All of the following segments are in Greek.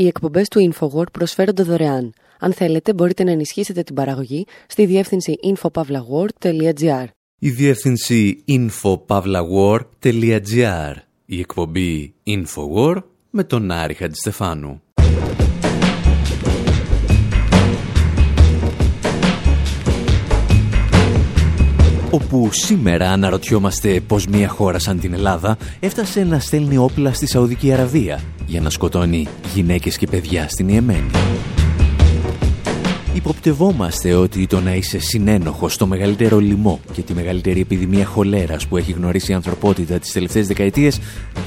Οι εκπομπές του InfoWord προσφέρονται δωρεάν. Αν θέλετε, μπορείτε να ενισχύσετε την παραγωγή στη διεύθυνση infopavlagor.gr. Η διεύθυνση infopavlagor.gr. Η εκπομπή InfoWord με τον Άρη Χατζηστεφάνου. όπου σήμερα αναρωτιόμαστε πως μια χώρα σαν την Ελλάδα έφτασε να στέλνει όπλα στη Σαουδική Αραβία για να σκοτώνει γυναίκες και παιδιά στην Ιεμένη. Υποπτευόμαστε ότι το να είσαι συνένοχος στο μεγαλύτερο λοιμό και τη μεγαλύτερη επιδημία χολέρας που έχει γνωρίσει η ανθρωπότητα τις τελευταίες δεκαετίες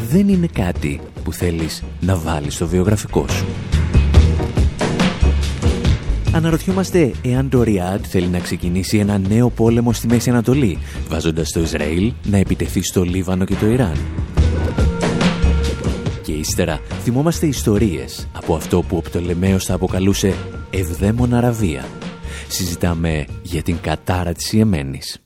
δεν είναι κάτι που θέλεις να βάλεις στο βιογραφικό σου. Αναρωτιόμαστε εάν το Ριάντ θέλει να ξεκινήσει ένα νέο πόλεμο στη Μέση Ανατολή, βάζοντας το Ισραήλ να επιτεθεί στο Λίβανο και το Ιράν. Και ύστερα θυμόμαστε ιστορίες από αυτό που ο Πτολεμαίος θα αποκαλούσε «Ευδαίμον Αραβία». Συζητάμε για την κατάρα της Ιεμένης.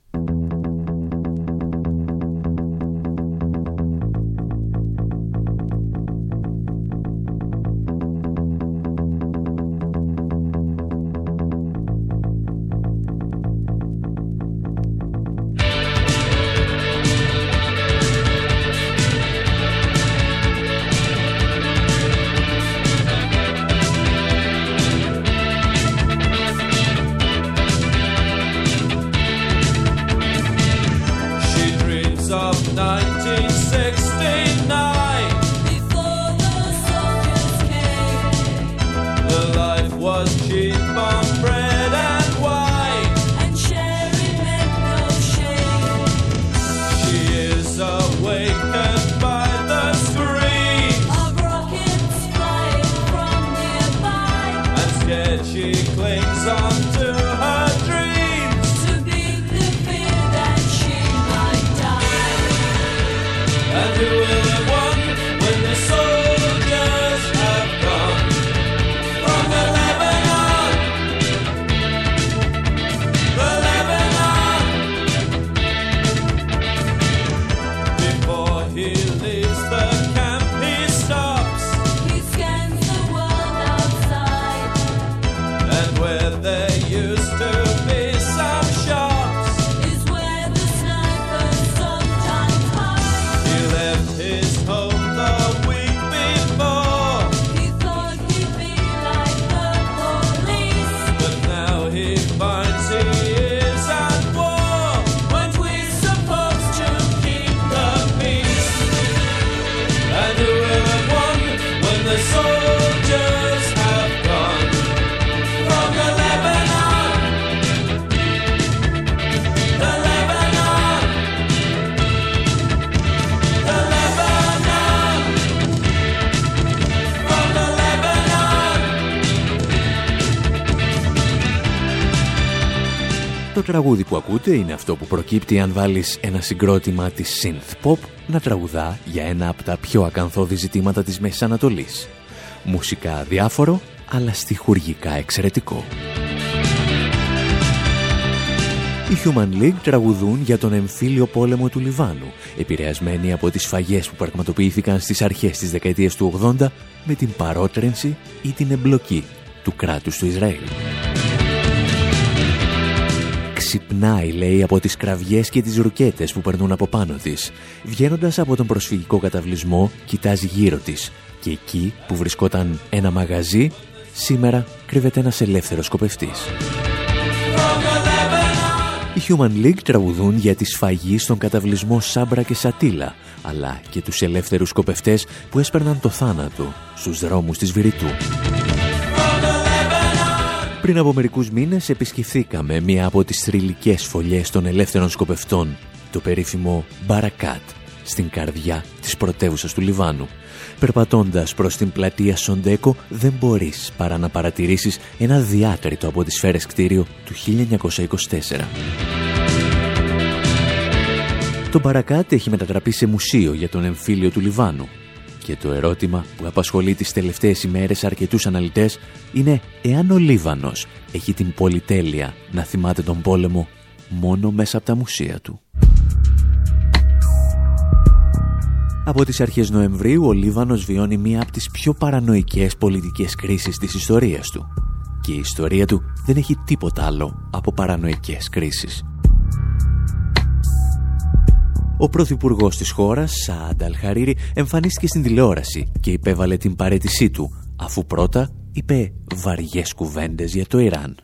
Τραγούδι που ακούτε είναι αυτό που προκύπτει αν βάλεις ένα συγκρότημα της synth pop να τραγουδά για ένα από τα πιο ακαθόδη ζητήματα της Μέσης Ανατολής. Μουσικά διάφορο, αλλά στοιχουργικά εξαιρετικό. Οι Human League τραγουδούν για τον εμφύλιο πόλεμο του Λιβάνου, επηρεασμένοι από τις φαγές που πραγματοποιήθηκαν στις αρχές της δεκαετίας του 80 με την παρότρενση ή την εμπλοκή του κράτους του Ισραήλ ξυπνάει, λέει, από τις κραυγές και τις ρουκέτες που περνούν από πάνω της. Βγαίνοντας από τον προσφυγικό καταβλισμό, κοιτάζει γύρω της και εκεί που βρισκόταν ένα μαγαζί, σήμερα κρύβεται ένας ελεύθερος σκοπευτής. Οι Human League τραγουδούν για τη σφαγή στον καταβλισμό Σάμπρα και Σατήλα, αλλά και τους ελεύθερους σκοπευτές που έσπερναν το θάνατο στους δρόμους της Βηρητού. Πριν από μερικούς μήνες επισκεφθήκαμε μία από τις θρηλυκές φωλιές των ελεύθερων σκοπευτών, το περίφημο Μπαρακάτ, στην καρδιά της πρωτεύουσας του Λιβάνου. Περπατώντας προς την πλατεία Σοντέκο δεν μπορείς παρά να παρατηρήσεις ένα διάτριτο από τις σφαίρες κτίριο του 1924. Το Μπαρακάτ έχει μετατραπεί σε μουσείο για τον εμφύλιο του Λιβάνου και το ερώτημα που απασχολεί τις τελευταίες ημέρες αρκετούς αναλυτές είναι εάν ο Λίβανος έχει την πολυτέλεια να θυμάται τον πόλεμο μόνο μέσα από τα μουσεία του. Από τις αρχές Νοεμβρίου ο Λίβανος βιώνει μία από τις πιο παρανοϊκές πολιτικές κρίσεις της ιστορίας του. Και η ιστορία του δεν έχει τίποτα άλλο από παρανοϊκές κρίσεις. Ο πρωθυπουργός της χώρας, Σαάντα Αλχαρίρη, εμφανίστηκε στην τηλεόραση και υπέβαλε την παρέτησή του, αφού πρώτα είπε βαριές κουβέντες για το Ιράν.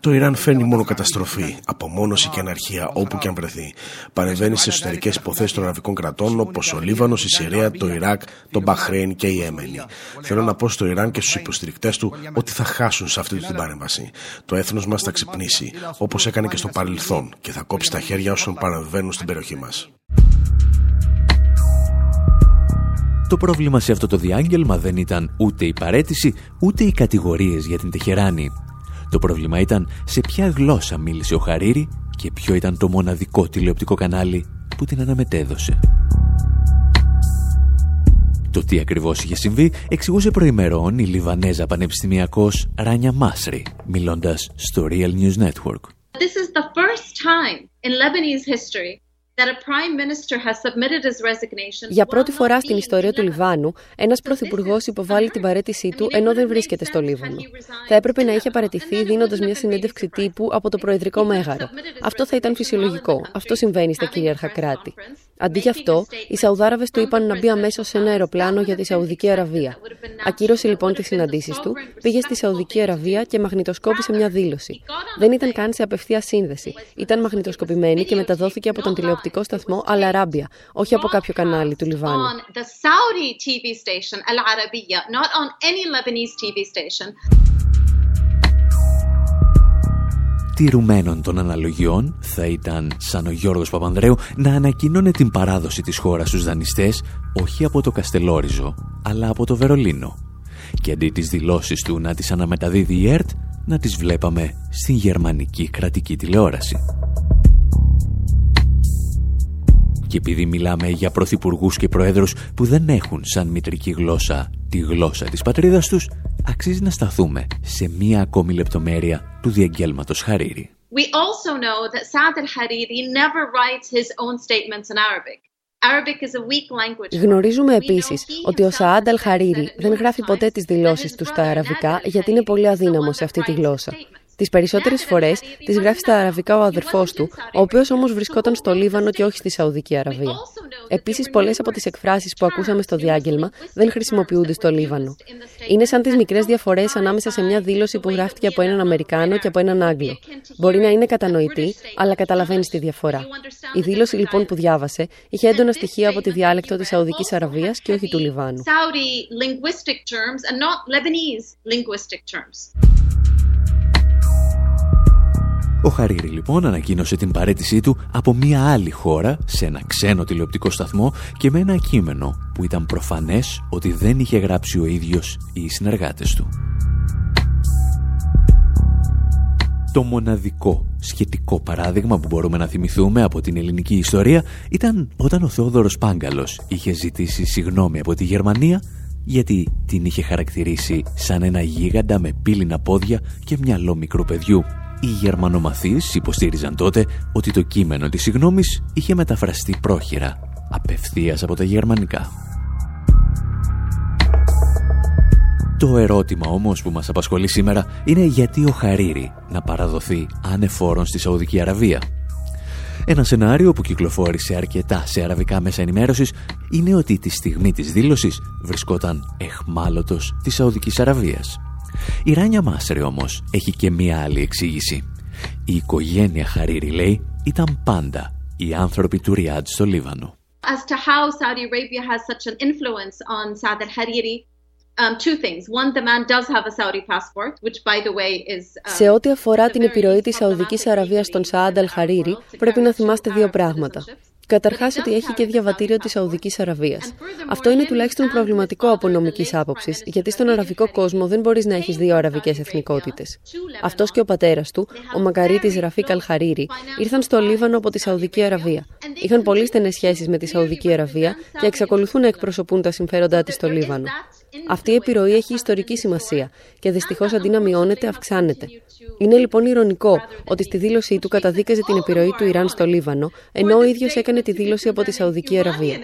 Το Ιράν φέρνει μόνο καταστροφή, απομόνωση και αναρχία όπου και αν βρεθεί. Παρεμβαίνει στι εσωτερικές υποθέσεις των αραβικών κρατών όπως ο Λίβανος, η Συρία, το Ιράκ, το Μπαχρέιν και η Έμενη. Θέλω να πω στο Ιράν και στους υποστηρικτές του ότι θα χάσουν σε αυτή την παρέμβαση. Το έθνος μας θα ξυπνήσει, όπως έκανε και στο παρελθόν, και θα κόψει τα χέρια όσων παρεμβαίνουν στην περιοχή μας. Το πρόβλημα σε αυτό το διάγγελμα δεν ήταν ούτε η παρέτηση, ούτε οι κατηγορίες για την Τεχεράνη. Το πρόβλημα ήταν σε ποια γλώσσα μίλησε ο Χαρίρη και ποιο ήταν το μοναδικό τηλεοπτικό κανάλι που την αναμετέδωσε. Το τι ακριβώς είχε συμβεί εξηγούσε προημερών η Λιβανέζα πανεπιστημιακός Ράνια Μάσρη, μιλώντας στο Real News Network. This is the first time in Lebanese history για πρώτη φορά στην ιστορία του Λιβάνου, ένας πρωθυπουργός υποβάλλει την παρέτησή του ενώ δεν βρίσκεται στο Λίβανο. Θα έπρεπε να είχε παρετηθεί δίνοντας μια συνέντευξη τύπου από το Προεδρικό Μέγαρο. Αυτό θα ήταν φυσιολογικό. Αυτό συμβαίνει στα κυρίαρχα κράτη. Αντί γι' αυτό, οι Σαουδάραβες του είπαν να μπει αμέσως σε ένα αεροπλάνο για τη Σαουδική Αραβία. Ακύρωσε λοιπόν τι συναντήσει του, πήγε στη Σαουδική Αραβία και μαγνητοσκόπησε μια δήλωση. Δεν ήταν καν σε απευθεία σύνδεση. Ήταν μαγνητοσκοπημένη και μεταδόθηκε από τον τηλεοπτικό σταθμό Al Arabiya, όχι από κάποιο κανάλι του Λιβάνου. τηρουμένων των αναλογιών θα ήταν σαν ο Γιώργος Παπανδρέου να ανακοινώνει την παράδοση της χώρας στους δανειστές όχι από το Καστελόριζο αλλά από το Βερολίνο και αντί τις δηλώσεις του να τις αναμεταδίδει η ΕΡΤ να τις βλέπαμε στην γερμανική κρατική τηλεόραση. Και επειδή μιλάμε για πρωθυπουργούς και προέδρους που δεν έχουν σαν μητρική γλώσσα τη γλώσσα της πατρίδας τους, αξίζει να σταθούμε σε μία ακόμη λεπτομέρεια του διαγγέλματος Χαρίρη. We also know that Saad al-Hariri never writes his own statements in Arabic. Γνωρίζουμε επίσης ότι ο Σαάντ Αλ-Χαρίρι δεν γράφει ποτέ τις δηλώσεις τους στα αραβικά γιατί είναι πολύ αδύναμο σε αυτή τη γλώσσα. Τις περισσότερες φορές τις γράφει στα αραβικά ο αδερφός του, ο οποίος όμως βρισκόταν στο Λίβανο και όχι στη Σαουδική Αραβία. Επίσης, πολλές από τις εκφράσεις που ακούσαμε στο διάγγελμα δεν χρησιμοποιούνται στο Λίβανο. Είναι σαν τις μικρές διαφορές ανάμεσα σε μια δήλωση που γράφτηκε από έναν Αμερικάνο και από έναν Άγγλο. Μπορεί να είναι κατανοητή, αλλά καταλαβαίνεις τη διαφορά. Η δήλωση λοιπόν που διάβασε είχε έντονα στοιχεία από τη διάλεκτο της Σαουδικής Αραβίας και όχι του Λιβάνου. Ο Χαρίρη λοιπόν ανακοίνωσε την παρέτησή του από μια άλλη χώρα σε ένα ξένο τηλεοπτικό σταθμό και με ένα κείμενο που ήταν προφανές ότι δεν είχε γράψει ο ίδιος ή οι συνεργάτες του. Το μοναδικό σχετικό παράδειγμα που μπορούμε να θυμηθούμε από την ελληνική ιστορία ήταν όταν ο Θεόδωρος Πάγκαλος είχε ζητήσει συγνώμη από τη Γερμανία γιατί την είχε χαρακτηρίσει σαν ένα γίγαντα με πύληνα πόδια και μυαλό μικρού παιδιού οι Γερμανομαθείς υποστήριζαν τότε ότι το κείμενο της συγγνώμης είχε μεταφραστεί πρόχειρα, απευθείας από τα γερμανικά. Το ερώτημα όμως που μας απασχολεί σήμερα είναι γιατί ο Χαρίρη να παραδοθεί ανεφόρον στη Σαουδική Αραβία. Ένα σενάριο που κυκλοφόρησε αρκετά σε αραβικά μέσα ενημέρωσης είναι ότι τη στιγμή της δήλωσης βρισκόταν εχμάλωτος της Σαουδικής Αραβίας. Η Ράνια Μάσρη όμως έχει και μία άλλη εξήγηση. Η οικογένεια Χαρίρη λέει ήταν πάντα οι άνθρωποι του Ριάντ στο Λίβανο. As to how Saudi Arabia has such an influence on Saad al-Hariri, Um, two things. One, the man does have a Saudi passport, which by the way is. Um, Σε ό,τι αφορά την επιρροή της Σαουδικής Αραβίας στον Σαάντ Αλ-Χαρίρη, πρέπει να θυμάστε δύο πράγματα. Καταρχάς ότι έχει και διαβατήριο της Σαουδικής Αραβίας. Αυτό είναι τουλάχιστον προβληματικό από νομικής άποψης, γιατί στον αραβικό κόσμο δεν μπορείς να έχεις δύο αραβικές εθνικότητες. Αυτός και ο πατέρας του, ο μακαρίτη Ραφίκ Αλχαρίρι, ήρθαν στο Λίβανο από τη Σαουδική Αραβία. Είχαν πολύ στενές σχέσεις με τη Σαουδική Αραβία και εξακολουθούν να εκπροσωπούν τα συμφέροντά της στο Λίβανο. Αυτή η επιρροή έχει ιστορική σημασία και δυστυχώς αντί να μειώνεται, αυξάνεται. Είναι λοιπόν ηρωνικό ότι στη δήλωσή του καταδίκαζε την επιρροή του Ιράν στο Λίβανο, ενώ ο ίδιος έκανε τη δήλωση από τη Σαουδική Αραβία.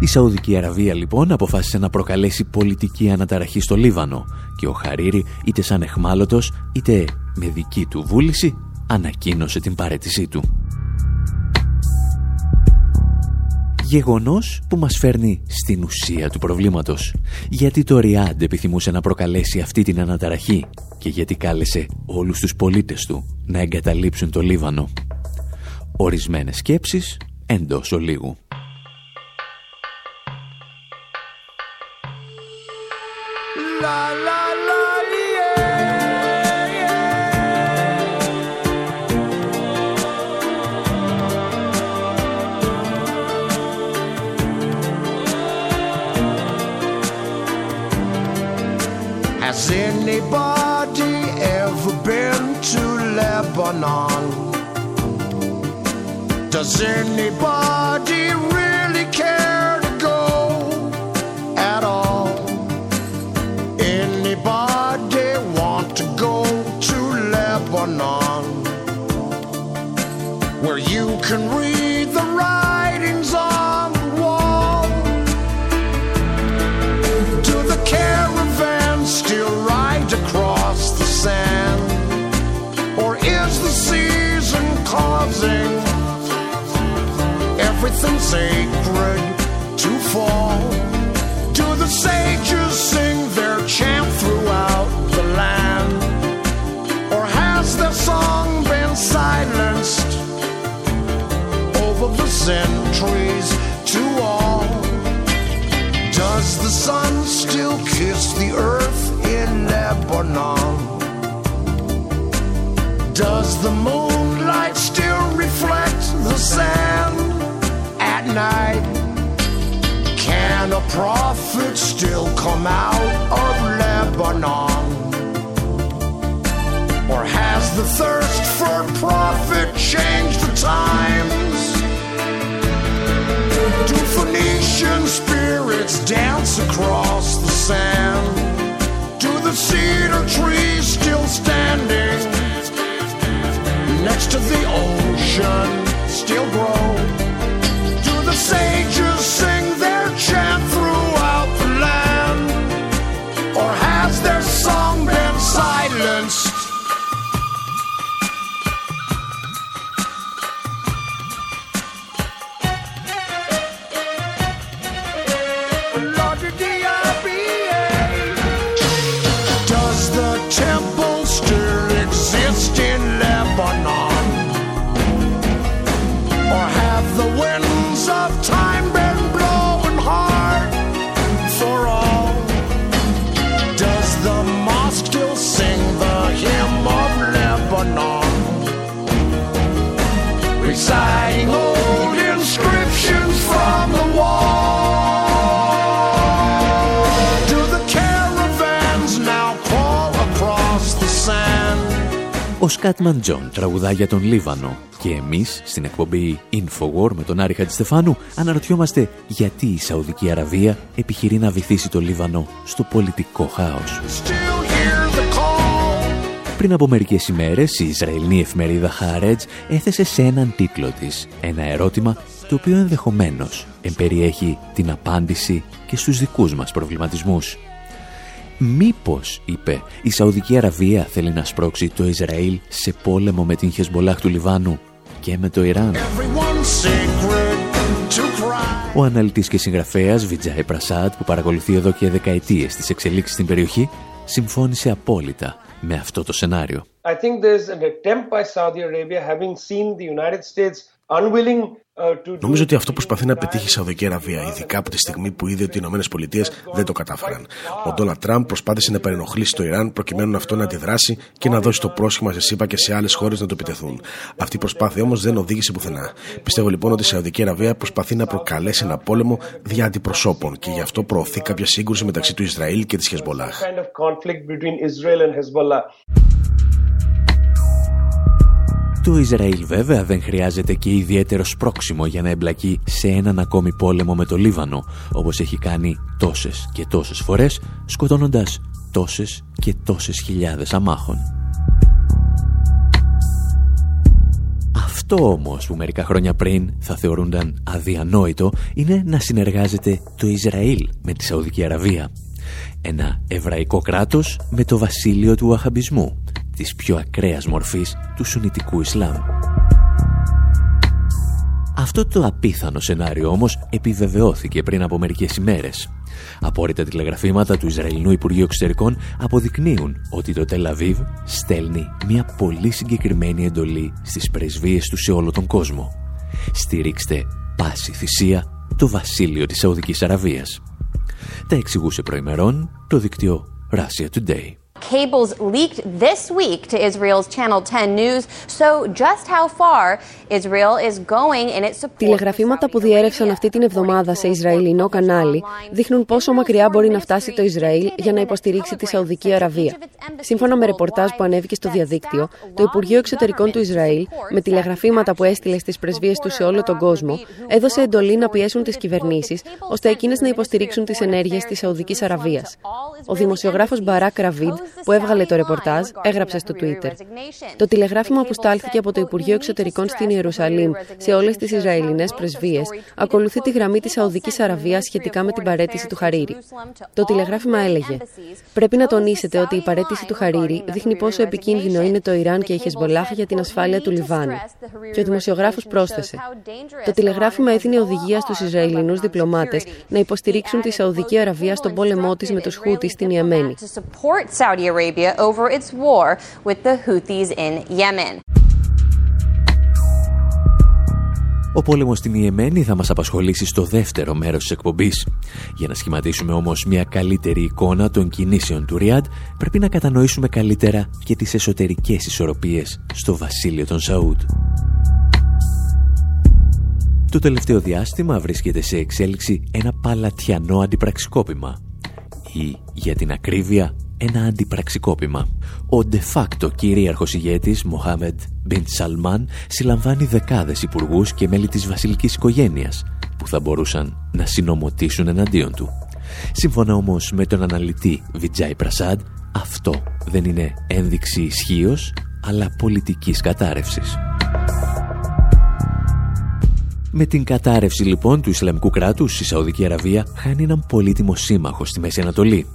Η Σαουδική Αραβία λοιπόν αποφάσισε να προκαλέσει πολιτική αναταραχή στο Λίβανο και ο Χαρίρι είτε σαν εχμάλωτος είτε με δική του βούληση ανακοίνωσε την παρέτησή του. Γεγονός που μας φέρνει στην ουσία του προβλήματος. Γιατί το Ριάντ επιθυμούσε να προκαλέσει αυτή την αναταραχή και γιατί κάλεσε όλους τους πολίτες του να εγκαταλείψουν το Λίβανο. Ορισμένες σκέψεις εντός ολίγου. Has anybody ever been to Lebanon? Does anybody really care to go at all? Anybody want to go to Lebanon? Where you can read everything sacred to fall? Do the sages sing their chant throughout the land? Or has their song been silenced over the centuries to all? Does the sun still kiss the earth in Lebanon? Does the moonlight still reflect the sand night? Can a prophet still come out of Lebanon? Or has the thirst for profit changed the times? Do Phoenician spirits dance across the sand? Do the cedar trees still standing next to the ocean still grow? Ο Σκάτμαν Τζον τραγουδά για τον Λίβανο και εμείς στην εκπομπή Infowar με τον Άρη Χατζηστεφάνου αναρωτιόμαστε γιατί η Σαουδική Αραβία επιχειρεί να βυθίσει το Λίβανο στο πολιτικό χάος. Still hear the call. Πριν από μερικές ημέρες η Ισραηλινή εφημερίδα Haaretz έθεσε σε έναν τίτλο της ένα ερώτημα το οποίο ενδεχομένως εμπεριέχει την απάντηση και στους δικούς μας προβληματισμούς. Μήπως, είπε, η Σαουδική Αραβία θέλει να σπρώξει το Ισραήλ σε πόλεμο με την Χεσμολάχ του Λιβάνου και με το Ιράν. Everyone's sacred to cry. Ο αναλυτής και συγγραφέας Βιτζάι Πρασάτ, που παρακολουθεί εδώ και δεκαετίες τις εξελίξεις στην περιοχή, συμφώνησε απόλυτα με αυτό το σενάριο. I think there's an attempt by Saudi Arabia, having seen the United States unwilling uh, to do Νομίζω ότι αυτό προσπαθεί να πετύχει η Σαουδική Αραβία, ειδικά από τη στιγμή που είδε ότι οι ΗΠΑ δεν το κατάφεραν. Ο Ντόναλτ Τραμπ προσπάθησε να παρενοχλήσει το Ιράν προκειμένου αυτό να αντιδράσει και να δώσει το πρόσχημα σε ΣΥΠΑ και σε άλλες χώρες να το επιτεθούν. Αυτή η προσπάθεια όμως δεν οδήγησε πουθενά. Πιστεύω λοιπόν ότι η Σαουδική Αραβία προσπαθεί να προκαλέσει ένα πόλεμο δια αντιπροσώπων και γι' αυτό προωθεί κάποια σύγκρουση μεταξύ του Ισραήλ και της Χεσμολάχ. Το Ισραήλ βέβαια δεν χρειάζεται και ιδιαίτερο σπρόξιμο για να εμπλακεί σε έναν ακόμη πόλεμο με το Λίβανο, όπως έχει κάνει τόσες και τόσες φορές, σκοτώνοντας τόσες και τόσες χιλιάδες αμάχων. Αυτό όμως που μερικά χρόνια πριν θα θεωρούνταν αδιανόητο είναι να συνεργάζεται το Ισραήλ με τη Σαουδική Αραβία. Ένα εβραϊκό κράτος με το βασίλειο του Αχαμπισμού, της πιο ακραίας μορφής του Σουνιτικού Ισλάμ. Αυτό το απίθανο σενάριο όμως επιβεβαιώθηκε πριν από μερικές ημέρες. Απόρριτα τηλεγραφήματα του Ισραηλινού Υπουργείου Εξωτερικών αποδεικνύουν ότι το Τελαβίβ στέλνει μια πολύ συγκεκριμένη εντολή στις πρεσβείες του σε όλο τον κόσμο. Στηρίξτε πάση θυσία το βασίλειο της Σαουδικής Αραβίας. Τα εξηγούσε προημερών το δίκτυο Russia Today. Cables leaked this week to Israel's Channel 10 News so just how far Israel is going in its support. Τηλεγραφήματα που διέρευσαν αυτή την εβδομάδα σε Ισραηλινό κανάλι δείχνουν πόσο μακριά μπορεί να φτάσει το Ισραήλ για να υποστηρίξει τη Σαουδική Αραβία. Σύμφωνα με ρεπορτάζ που ανέβηκε στο διαδίκτυο, το Υπουργείο Εξωτερικών του Ισραήλ, με τηλεγραφήματα που έστειλε στις πρεσβείες του σε όλο τον κόσμο, έδωσε εντολή να πιέσουν τις κυβερνήσεις ώστε εκείνες να υποστηρίξουν τις ενέργειες της Σαουδικής Αραβίας. Ο δημοσιογράφος Μπαράκ Ραβίντ που έβγαλε το ρεπορτάζ έγραψε στο Twitter. Το τηλεγράφημα που στάλθηκε από το Υπουργείο Εξωτερικών στην Ιερουσαλήμ σε όλες τις Ισραηλινές πρεσβείες ακολουθεί τη γραμμή της Σαουδικής Αραβίας σχετικά με την παρέτηση του Χαρίρι. Το τηλεγράφημα έλεγε: Πρέπει να τονίσετε ότι η παρέτηση του Χαρίρι δείχνει πόσο επικίνδυνο είναι το Ιράν και η Χεσμολάχ για την ασφάλεια του Λιβάνου. Και ο δημοσιογράφος πρόσθεσε: Το τηλεγράφημα έδινε οδηγία στους Ισραηλινούς διπλωμάτες να υποστηρίξουν τη Σαουδική Αραβία στον πόλεμό της με του Χούτι στην Ιεμένη. Arabia over its war with the Houthis in Yemen. Ο πόλεμος στην Ιεμένη θα μας απασχολήσει στο δεύτερο μέρος της εκπομπής. Για να σχηματίσουμε όμως μια καλύτερη εικόνα των κινήσεων του Ριάντ, πρέπει να κατανοήσουμε καλύτερα και τις εσωτερικές ισορροπίες στο βασίλειο των Σαούτ. Το τελευταίο διάστημα βρίσκεται σε εξέλιξη ένα παλατιανό αντιπραξικόπημα ή, για την ακρίβεια, ένα αντιπραξικόπημα. Ο de facto κυρίαρχος ηγέτης Μοχάμεντ Μπιν Σαλμάν συλλαμβάνει δεκάδες υπουργούς και μέλη της βασιλικής οικογένειας που θα μπορούσαν να συνομωτήσουν εναντίον του. Σύμφωνα όμως με τον αναλυτή Βιτζάι Πρασάντ, αυτό δεν είναι ένδειξη ισχύως, αλλά πολιτικής κατάρρευσης. Με την κατάρρευση λοιπόν του Ισλαμικού κράτους, η Σαουδική Αραβία χάνει έναν πολύτιμο σύμμαχο στη Μέση Ανατολή.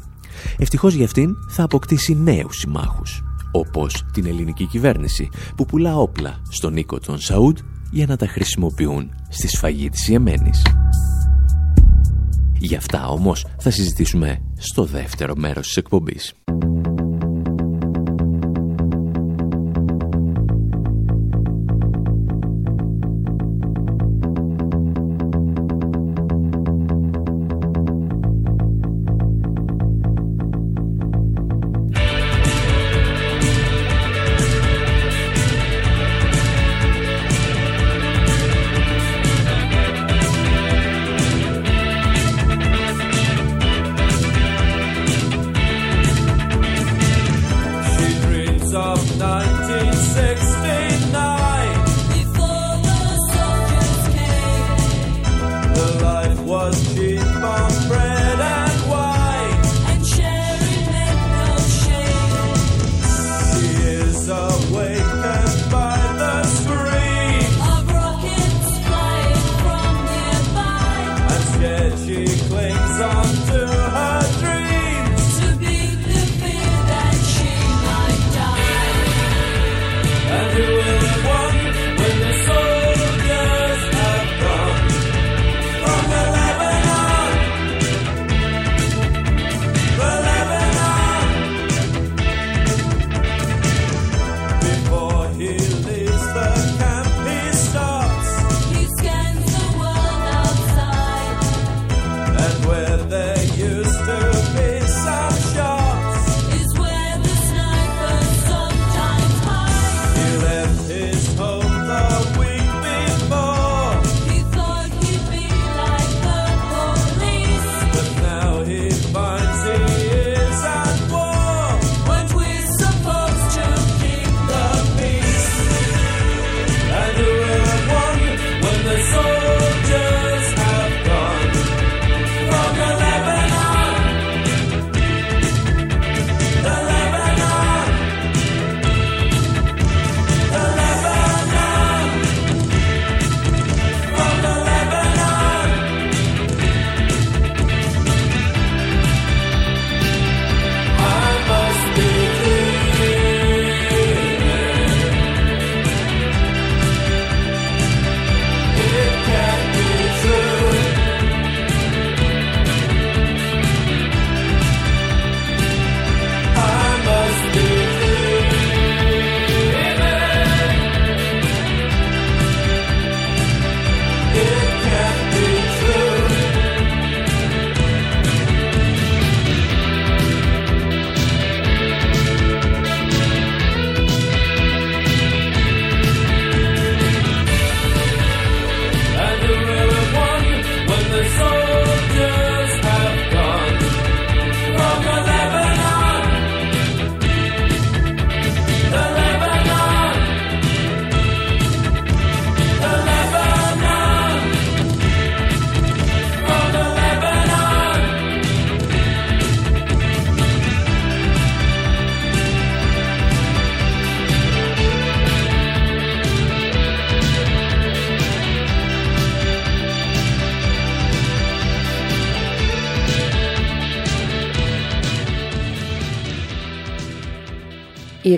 Ευτυχώς για αυτήν θα αποκτήσει νέους συμμάχους, όπως την ελληνική κυβέρνηση που πουλά όπλα στον οίκο των Σαούντ για να τα χρησιμοποιούν στη σφαγή της Ιεμένης. Γι' αυτά όμως θα συζητήσουμε στο δεύτερο μέρος της εκπομπής.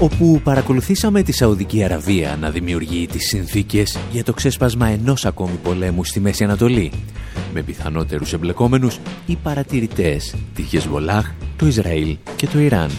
όπου παρακολουθήσαμε τη Σαουδική Αραβία να δημιουργεί τις συνθήκες για το ξέσπασμα ενός ακόμη πολέμου στη Μέση Ανατολή, με πιθανότερους εμπλεκόμενους οι παρατηρητές, τη Χεσβολάχ, το Ισραήλ και το Ιράν.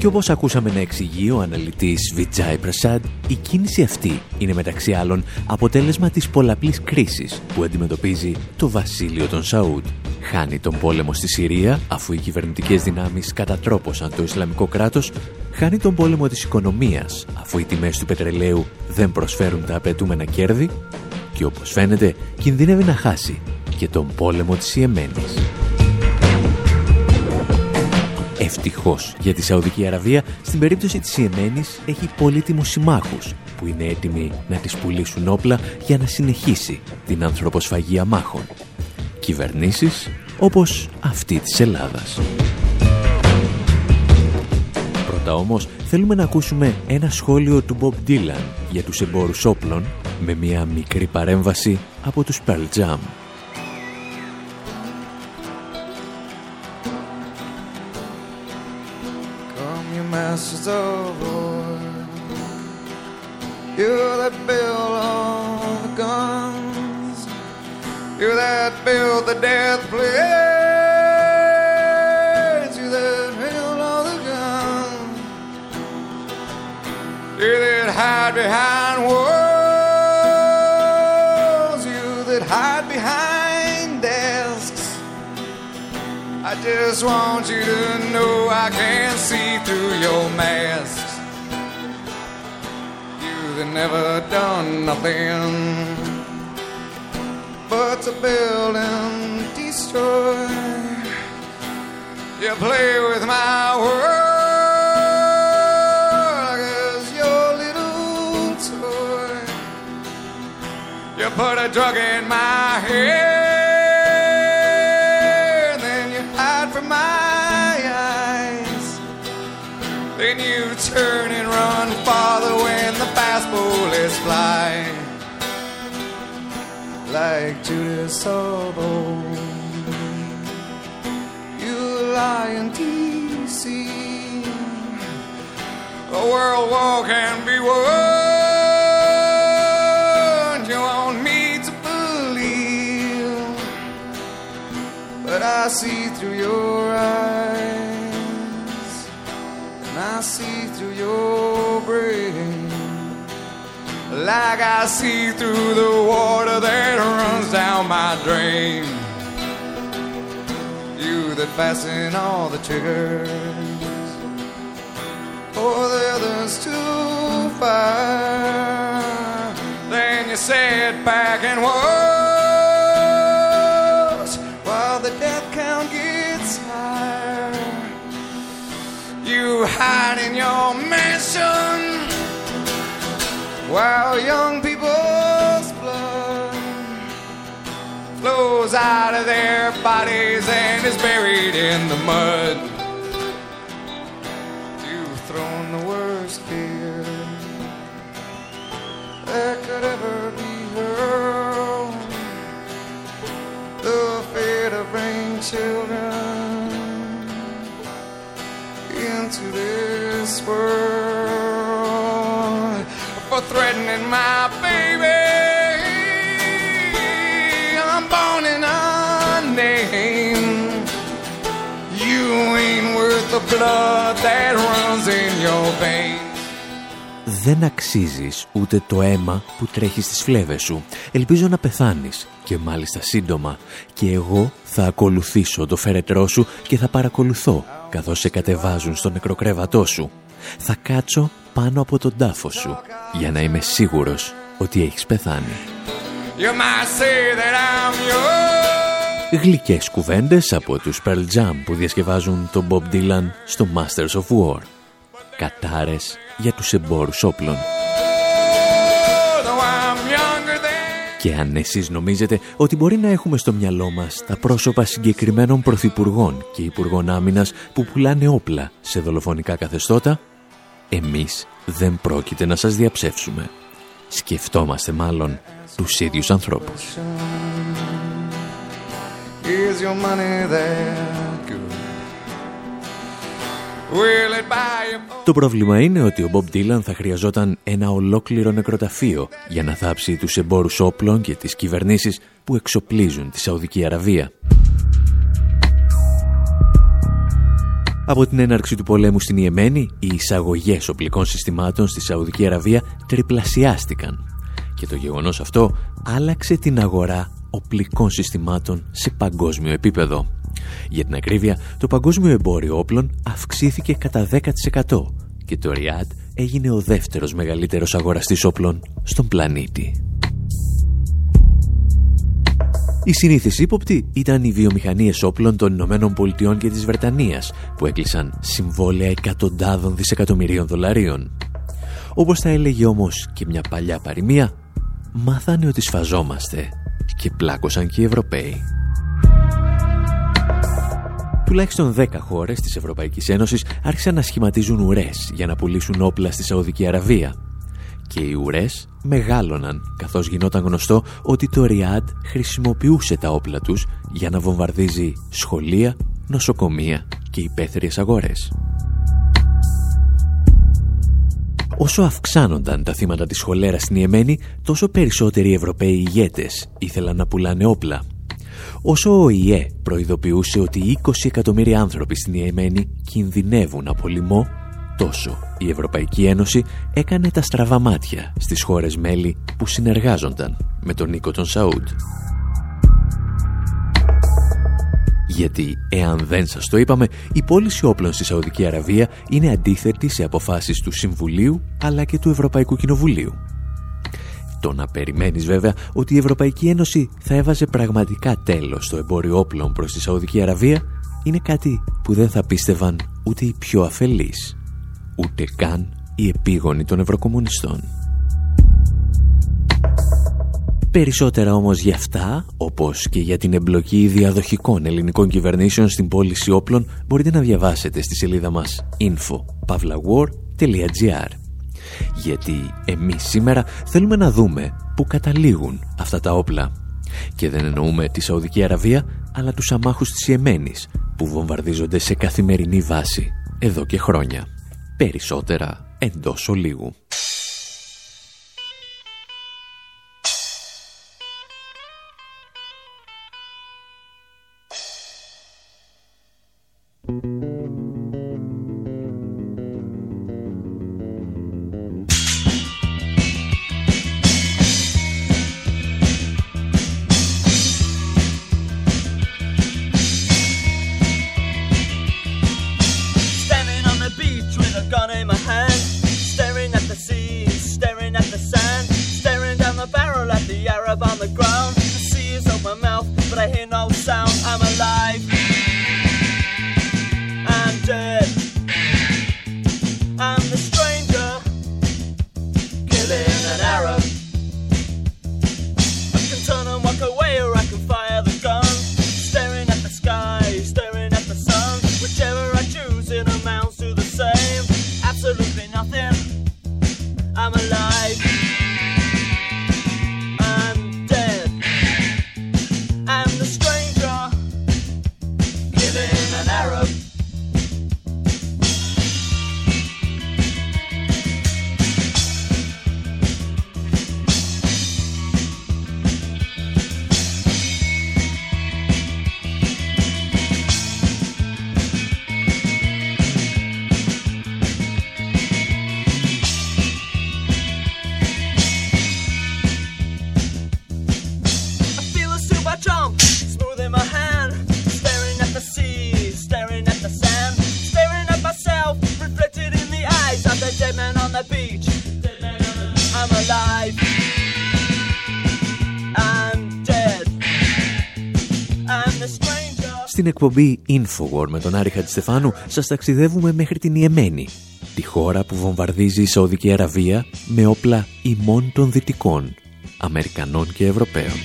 Και όπως ακούσαμε να εξηγεί ο αναλυτής Βιτζάι Πρασάντ, η κίνηση αυτή είναι μεταξύ άλλων αποτέλεσμα της πολλαπλής κρίσης που αντιμετωπίζει το βασίλειο των Σαούτ. Χάνει τον πόλεμο στη Συρία αφού οι κυβερνητικές δυνάμεις κατατρόπωσαν το Ισλαμικό κράτος, χάνει τον πόλεμο της οικονομίας αφού οι τιμές του πετρελαίου δεν προσφέρουν τα απαιτούμενα κέρδη και όπως φαίνεται κινδυνεύει να χάσει και τον πόλεμο της Ιεμένης. Ευτυχώς για τη Σαουδική Αραβία, στην περίπτωση της Ιεμένης έχει πολύτιμους συμμάχους που είναι έτοιμοι να τις πουλήσουν όπλα για να συνεχίσει την ανθρωποσφαγία μάχων. Κυβερνήσεις όπως αυτή της Ελλάδας. Πρώτα όμως θέλουμε να ακούσουμε ένα σχόλιο του Bob Dylan για τους εμπόρους όπλων με μια μικρή παρέμβαση από τους Pearl Jam. Masters of war. You that build all the guns, you that build the death plays, you that build all the guns, you that hide behind walls, you that hide behind desks. I just want you to know I can see through your masks. You've never done nothing but to build and destroy. You play with my world as your little toy. You put a drug in my head, Like Judas Salvo, you lie in D.C. A world war can be won. You want me to believe, but I see through your eyes, and I see through your brain, like I see through the water that runs down my drain. You that fasten all the triggers for the others to fire. Then you sit back and watch while the death count gets higher. You hide in your mansion while young people's blood flows out of their bodies and is buried in the mud. You've thrown the worst fear that could ever be hurled. The fear to bring children into this world for threatening my baby. I'm born in a name. You ain't worth the blood that runs in your veins. δεν αξίζεις ούτε το αίμα που τρέχει στις φλέβες σου. Ελπίζω να πεθάνεις και μάλιστα σύντομα και εγώ θα ακολουθήσω το φέρετρό σου και θα παρακολουθώ καθώς σε κατεβάζουν στο νεκροκρέβατό σου. Θα κάτσω πάνω από τον τάφο σου για να είμαι σίγουρος ότι έχεις πεθάνει. You might say that I'm yours. Γλυκές κουβέντες από τους Pearl Jam που διασκευάζουν τον Bob Dylan στο Masters of War. Κατάρες για τους εμπόρους όπλων. Though I'm younger than Και αν εσείς νομίζετε ότι μπορεί να έχουμε στο μυαλό μας τα πρόσωπα συγκεκριμένων πρωθυπουργών και υπουργών άμυνας που πουλάνε όπλα σε δολοφονικά καθεστώτα, εμείς δεν πρόκειται να σας διαψεύσουμε. Σκεφτόμαστε μάλλον τους ίδιους ανθρώπους. Το πρόβλημα είναι ότι ο Μπομπ Ντίλαν θα χρειαζόταν ένα ολόκληρο νεκροταφείο για να θάψει τους εμπόρους όπλων και τις κυβερνήσεις που εξοπλίζουν τη Σαουδική Αραβία. Από την έναρξη του πολέμου στην Ιεμένη, οι εισαγωγές οπλικών συστημάτων στη Σαουδική Αραβία τριπλασιάστηκαν και το γεγονός αυτό άλλαξε την αγορά οπλικών συστημάτων σε παγκόσμιο επίπεδο. Για την ακρίβεια, το παγκόσμιο εμπόριο όπλων αυξήθηκε κατά 10% και το Ριάντ έγινε ο δεύτερος μεγαλύτερος αγοραστής όπλων στον πλανήτη. Η συνήθις ύποπτη ήταν οι βιομηχανίες όπλων των Ηνωμένων Πολιτειών και της Βρετανίας που έκλεισαν συμβόλαια εκατοντάδων δισεκατομμυρίων δολαρίων. Όπως θα έλεγε όμως και μια παλιά παροιμία, μάθανε ότι σφαζόμαστε και πλάκωσαν και οι Ευρωπαίοι. Τουλάχιστον 10 χώρες της Ευρωπαϊκής Ένωσης άρχισαν να σχηματίζουν ουρές για να πουλήσουν όπλα στη Σαουδική Αραβία. Και οι ουρές μεγάλωναν καθώς γινόταν γνωστό ότι το Ριάντ χρησιμοποιούσε τα όπλα τους για να βομβαρδίζει σχολεία, νοσοκομεία και υπαίθριες αγορές. Όσο αυξάνονταν τα θύματα της χολέρας στην Ιεμένη, τόσο περισσότεροι Ευρωπαίοι ηγέτες ήθελαν να πουλάνε όπλα. Όσο ο ΙΕ προειδοποιούσε ότι 20 εκατομμύρια άνθρωποι στην Ιεμένη κινδυνεύουν από λοιμό, τόσο η Ευρωπαϊκή Ένωση έκανε τα στραβά μάτια στις χώρες μέλη που συνεργάζονταν με τον Νίκο τον Σαούντ. Γιατί, εάν δεν σας το είπαμε, η πώληση όπλων στη Σαουδική Αραβία είναι αντίθετη σε αποφάσεις του Συμβουλίου αλλά και του Ευρωπαϊκού Κοινοβουλίου. Το να περιμένεις βέβαια ότι η Ευρωπαϊκή Ένωση θα έβαζε πραγματικά τέλος στο εμπόριο όπλων προς τη Σαουδική Αραβία είναι κάτι που δεν θα πίστευαν ούτε οι πιο αφελείς, ούτε καν οι επίγονοι των Ευρωκομμουνιστών. Περισσότερα όμως για αυτά, όπως και για την εμπλοκή διαδοχικών ελληνικών κυβερνήσεων στην πώληση όπλων, μπορείτε να διαβάσετε στη σελίδα μας info.pavlawar.gr Γιατί εμείς σήμερα θέλουμε να δούμε πού καταλήγουν αυτά τα όπλα. Και δεν εννοούμε τη Σαουδική Αραβία, αλλά τους αμάχους της Ιεμένης, που βομβαρδίζονται σε καθημερινή βάση, εδώ και χρόνια. Περισσότερα εντός ολίγου. Στην εκπομπή Infowar με τον Άρη Χατζηστεφάνου σας ταξιδεύουμε μέχρι την Ιεμένη, τη χώρα που βομβαρδίζει η Σαουδική Αραβία με όπλα ημών των Δυτικών, Αμερικανών και Ευρωπαίων.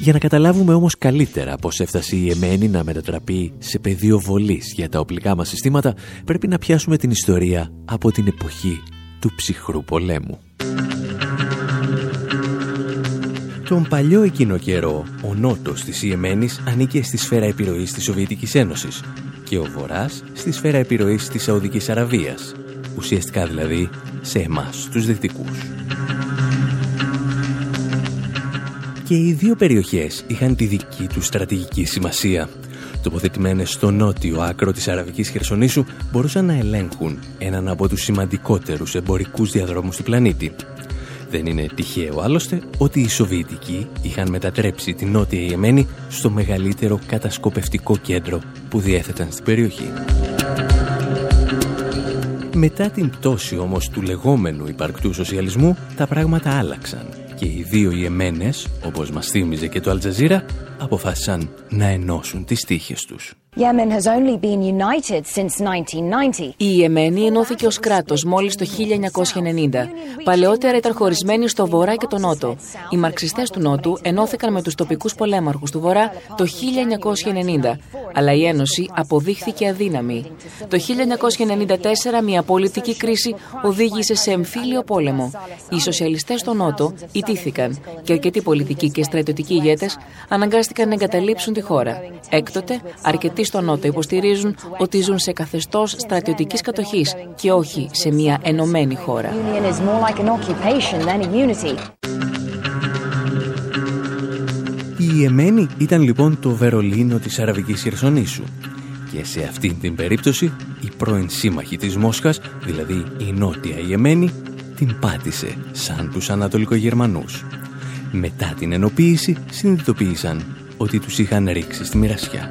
Για να καταλάβουμε όμως καλύτερα πώς έφτασε η Εμένη να μετατραπεί σε πεδίο βολής για τα οπλικά μας συστήματα, πρέπει να πιάσουμε την ιστορία από την εποχή του ψυχρού πολέμου. Τον παλιό εκείνο καιρό, ο νότος της Ιεμένης ανήκε στη σφαίρα επιρροής της Σοβιετικής Ένωσης και ο βορράς στη σφαίρα επιρροής της Σαουδικής Αραβίας, ουσιαστικά δηλαδή σε εμάς, τους δυτικούς. Και οι δύο περιοχές είχαν τη δική τους στρατηγική σημασία. Τοποθετημένες στο νότιο άκρο της Αραβικής Χερσονήσου μπορούσαν να ελέγχουν έναν από τους σημαντικότερους εμπορικούς διαδρόμους του πλανήτη. Δεν είναι τυχαίο άλλωστε ότι οι Σοβιετικοί είχαν μετατρέψει την Νότια Ιεμένη στο μεγαλύτερο κατασκοπευτικό κέντρο που διέθεταν στην περιοχή. Μετά την πτώση όμως του λεγόμενου υπαρκτού σοσιαλισμού, τα πράγματα άλλαξαν και οι δύο Ιεμένες, όπως μας θύμιζε και το Αλτζαζίρα, αποφάσισαν να ενώσουν τις τύχες τους. Η Ιεμένη ενώθηκε ως κράτος μόλις το 1990. Παλαιότερα ήταν χωρισμένη στο βορρά και το νότο. Οι μαρξιστές του νότου ενώθηκαν με τους τοπικούς πολέμαρχους του βορρά το 1990, αλλά η Ένωση αποδείχθηκε αδύναμη. Το 1994 μια πολιτική κρίση οδήγησε σε εμφύλιο πόλεμο. Οι σοσιαλιστές στο νότο ιτήθηκαν και αρκετοί πολιτικοί και στρατιωτικοί ηγέτες αναγκάστηκαν να εγκαταλείψουν τη χώρα. Έκτοτε, αρκετοί στο Νότο υποστηρίζουν ότι ζουν σε καθεστώς στρατιωτικής κατοχής και όχι σε μια ενωμένη χώρα. Η Εμένη ήταν λοιπόν το Βερολίνο της Αραβικής Χερσονήσου και σε αυτήν την περίπτωση η πρώην σύμμαχη της Μόσχας, δηλαδή η Νότια Ιεμένη, την πάτησε σαν τους Ανατολικογερμανούς. Μετά την ενοποίηση συνειδητοποίησαν ότι τους είχαν ρίξει στη μοιρασιά.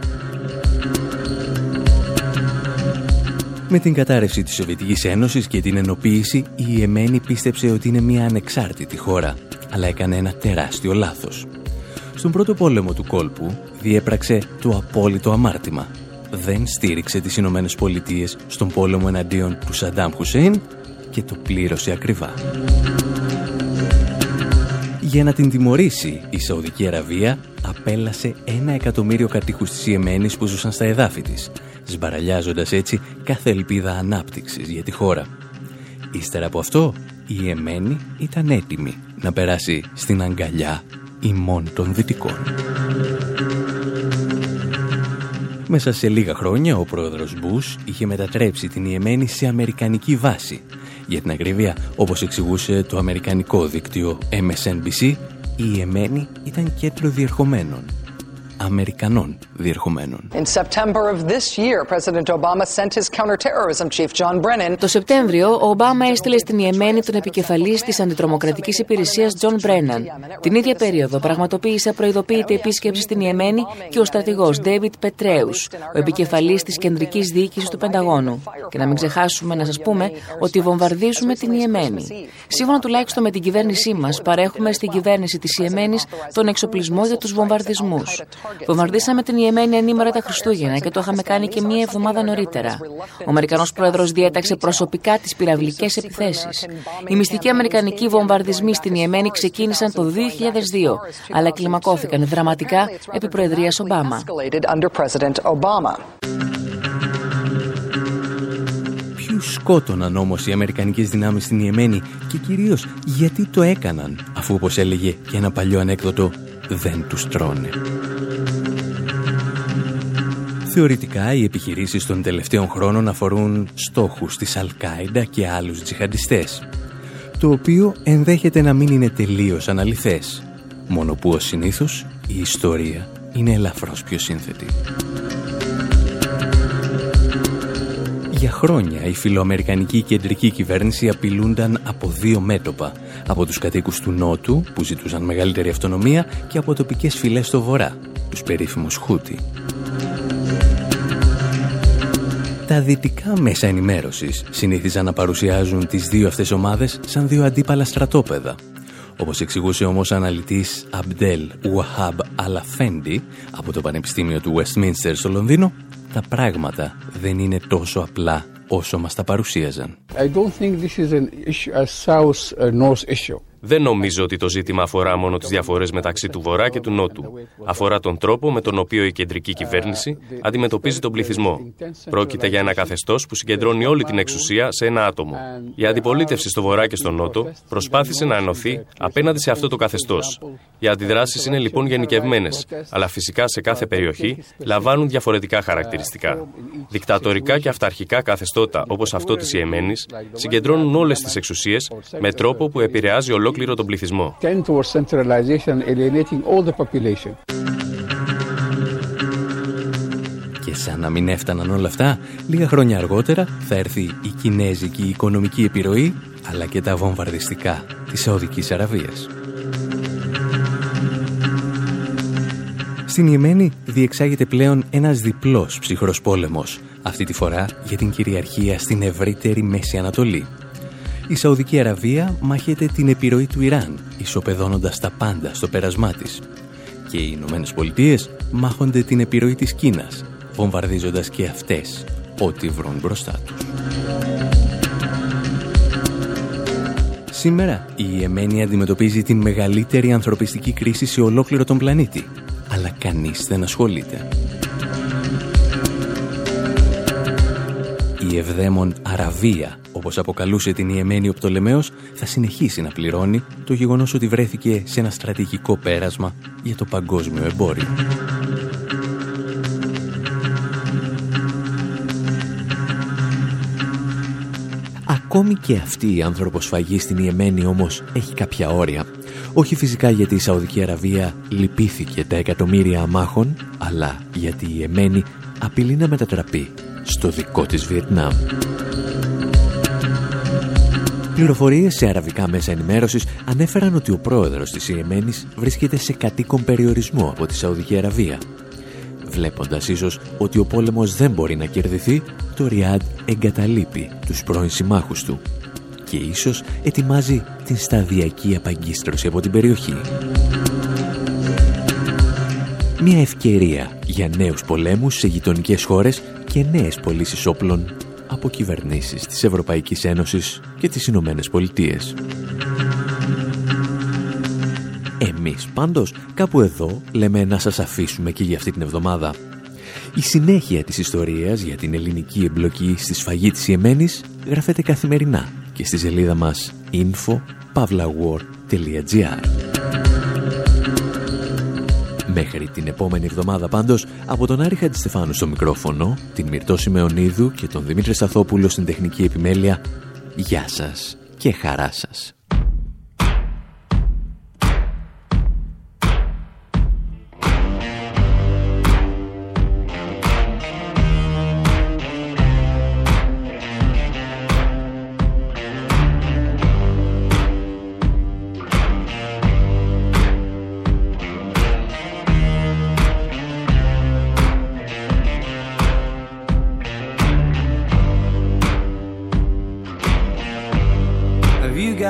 Με την κατάρρευση της Σοβιετικής Ένωσης και την ενοποίηση, η Εμένη πίστεψε ότι είναι μια ανεξάρτητη χώρα, αλλά έκανε ένα τεράστιο λάθος. Στον πρώτο πόλεμο του κόλπου διέπραξε το απόλυτο αμάρτημα. Δεν στήριξε τις Ηνωμένες Πολιτείες στον πόλεμο εναντίον του Σαντάμ Χουσέιν και το πλήρωσε ακριβά. Για να την τιμωρήσει, η Σαουδική Αραβία απέλασε ένα εκατομμύριο κατοίκους της Ιεμένης που ζούσαν στα εδάφη της, σμπαραλιάζοντας έτσι κάθε ελπίδα ανάπτυξης για τη χώρα. Ύστερα από αυτό, η Ιεμένη ήταν έτοιμη να περάσει στην αγκαλιά ημών των Δυτικών. Μέσα σε λίγα χρόνια ο πρόεδρος Μπούς είχε μετατρέψει την Ιεμένη σε αμερικανική βάση. Για την ακρίβεια, όπως εξηγούσε το αμερικανικό δίκτυο MSNBC, η Ιεμένη ήταν κέντρο διερχομένων Αμερικανών διερχομένων. Το Σεπτέμβριο, ο Ομπάμα έστειλε στην Ιεμένη τον επικεφαλής της αντιτρομοκρατικής υπηρεσίας Τζον Μπρέναν. Την ίδια περίοδο πραγματοποίησε απροειδοποίητη επίσκεψη στην Ιεμένη και ο στρατηγός Ντέιβιντ Πετρέους, ο επικεφαλής της κεντρικής διοίκησης του Πενταγώνου. Και να μην ξεχάσουμε να σας πούμε ότι βομβαρδίζουμε την Ιεμένη. Σύμφωνα τουλάχιστον με την κυβέρνησή μας, παρέχουμε στην κυβέρνηση της Ιεμένης τον εξοπλισμό για τους βομβαρδισμούς. Βομβαρδίσαμε την Ιεμένη ενήμερα τα Χριστούγεννα και το είχαμε κάνει και μία εβδομάδα νωρίτερα. Ο Αμερικανός πρόεδρος διέταξε προσωπικά τις πυραυλικές επιθέσεις. Οι μυστικοί Αμερικανικοί βομβαρδισμοί στην Ιεμένη ξεκίνησαν το 2002, αλλά κλιμακώθηκαν δραματικά επί Προεδρίας Ομπάμα. Ποιους σκότωναν όμως οι Αμερικανικές δυνάμεις στην Ιεμένη και κυρίως γιατί το έκαναν, αφού όπως έλεγε και ένα παλιό ανέκδοτο δεν τους τρώνε. Θεωρητικά, οι επιχειρήσεις των τελευταίων χρόνων αφορούν στόχους της Αλκάιντα και άλλους τζιχαντιστές, το οποίο ενδέχεται να μην είναι τελείως αναλυθές, μόνο που ως συνήθως η ιστορία είναι ελαφρώς πιο σύνθετη. Για χρόνια η φιλοαμερικανική κεντρική κυβέρνηση απειλούνταν από δύο μέτωπα. Από τους κατοίκους του Νότου που ζητούσαν μεγαλύτερη αυτονομία και από τοπικές φυλές στο Βορρά, τους περίφημους Χούτι. Τα δυτικά μέσα ενημέρωσης συνήθιζαν να παρουσιάζουν τις δύο αυτές ομάδες σαν δύο αντίπαλα στρατόπεδα. Όπως εξηγούσε όμως ο αναλυτής Αμπτέλ Ουαχάμπ Αλαφέντι από το Πανεπιστήμιο του Westminster στο Λονδίνο, τα πράγματα δεν είναι τόσο απλά όσο μας τα παρουσίαζαν. I don't think this is an issue, a south-north uh, issue. Δεν νομίζω ότι το ζήτημα αφορά μόνο τις διαφορές μεταξύ του Βορρά και του Νότου. Αφορά τον τρόπο με τον οποίο η κεντρική κυβέρνηση αντιμετωπίζει τον πληθυσμό. Πρόκειται για ένα καθεστώς που συγκεντρώνει όλη την εξουσία σε ένα άτομο. Η αντιπολίτευση στο Βορρά και στο Νότο προσπάθησε να ενωθεί απέναντι σε αυτό το καθεστώς. Οι αντιδράσεις είναι λοιπόν γενικευμένες, αλλά φυσικά σε κάθε περιοχή λαμβάνουν διαφορετικά χαρακτηριστικά. Δικτατορικά και αυταρχικά καθεστώτα όπως αυτό της Ιεμένης συγκεντρώνουν όλες τις εξουσίες με τρόπο που επηρεάζει ολόκληρο ολόκληρο τον πληθυσμό. Και σαν να μην έφταναν όλα αυτά, λίγα χρόνια αργότερα θα έρθει η κινέζικη οικονομική επιρροή, αλλά και τα βομβαρδιστικά της Σαουδικής Αραβίας. Στην Ιεμένη διεξάγεται πλέον ένας διπλός ψυχρός πόλεμος, αυτή τη φορά για την κυριαρχία στην ευρύτερη Μέση Ανατολή η Σαουδική Αραβία μάχεται την επιρροή του Ιράν, ισοπεδώνοντας τα πάντα στο πέρασμά της. Και οι Ηνωμένες Πολιτείες μάχονται την επιρροή της Κίνας, βομβαρδίζοντας και αυτές ό,τι βρουν μπροστά τους. Σήμερα η Εμένη αντιμετωπίζει την μεγαλύτερη ανθρωπιστική κρίση σε ολόκληρο τον πλανήτη, αλλά κανείς δεν ασχολείται. Η ευδαίμον Αραβία όπως αποκαλούσε την Ιεμένη ο Πτολεμαίος, θα συνεχίσει να πληρώνει το γεγονός ότι βρέθηκε σε ένα στρατηγικό πέρασμα για το παγκόσμιο εμπόριο. Ακόμη και αυτή η ανθρωποσφαγή στην Ιεμένη όμως έχει κάποια όρια. Όχι φυσικά γιατί η Σαουδική Αραβία λυπήθηκε τα εκατομμύρια αμάχων, αλλά γιατί η Ιεμένη απειλεί να μετατραπεί στο δικό της Βιετνάμ. Πληροφορίες σε αραβικά μέσα ενημέρωσης ανέφεραν ότι ο πρόεδρος της Ιεμένης βρίσκεται σε κατοίκον περιορισμό από τη Σαουδική Αραβία. Βλέποντας ίσως ότι ο πόλεμος δεν μπορεί να κερδιθεί, το Ριάντ εγκαταλείπει τους πρώην συμμάχους του και ίσως ετοιμάζει την σταδιακή απαγκίστρωση από την περιοχή. Μια ευκαιρία για νέους πολέμους σε γειτονικές χώρες και νέες πωλήσεις όπλων από κυβερνήσεις της Ευρωπαϊκής Ένωσης και τις Ηνωμένες Πολιτείες. Εμείς πάντως κάπου εδώ λέμε να σας αφήσουμε και για αυτή την εβδομάδα. Η συνέχεια της ιστορίας για την ελληνική εμπλοκή στη σφαγή της Ιεμένης γράφεται καθημερινά και στη σελίδα μας info.pavlawar.gr Μέχρι την επόμενη εβδομάδα πάντως, από τον Άρη Χατζηστεφάνου στο μικρόφωνο, την Μυρτώ Σιμεωνίδου και τον Δημήτρη Σταθόπουλο στην τεχνική επιμέλεια, γεια σας και χαρά σας.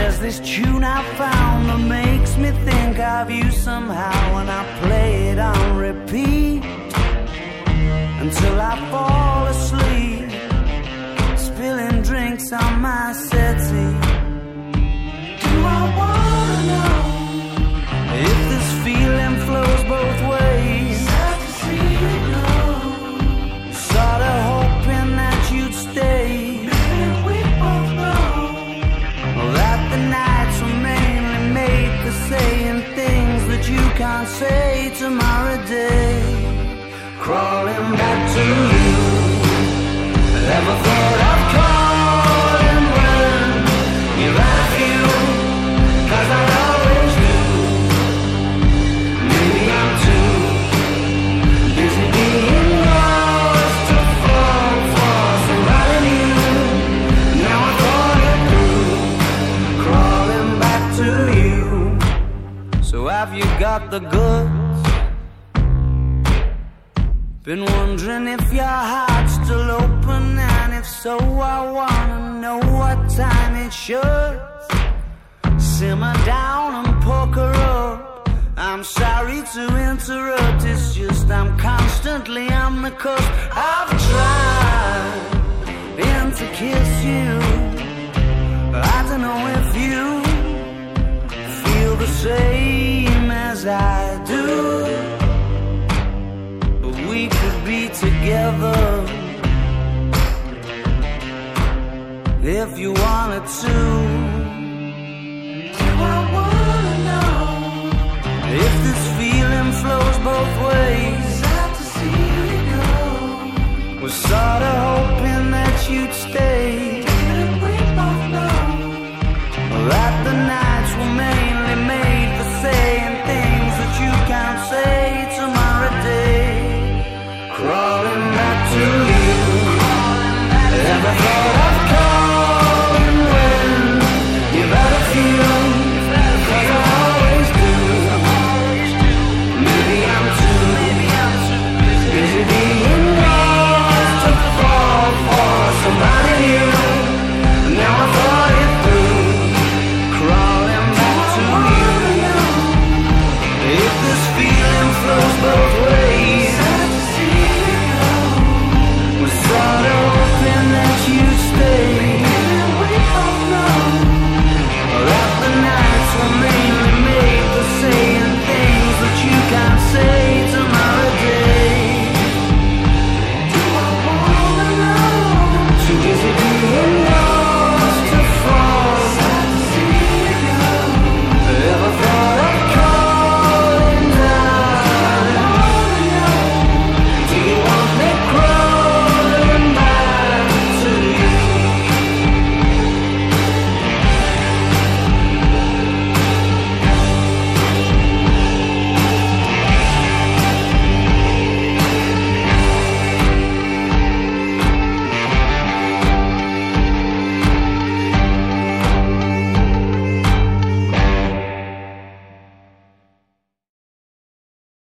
There's this tune I found that makes me think of you somehow, and I play it on repeat until I fall asleep, spilling drinks on my settee. Do I wanna know if this feeling flows both ways? saying things that you can't say tomorrow day. Crawling back to you. Never thought I Down and poker up. I'm sorry to interrupt, it's just I'm constantly on the cusp. I've tried and to kiss you. I don't know if you feel the same as I do. But we could be together if you wanted to. Flows both ways? Sad to see you go. Was sorta hoping that you'd stay.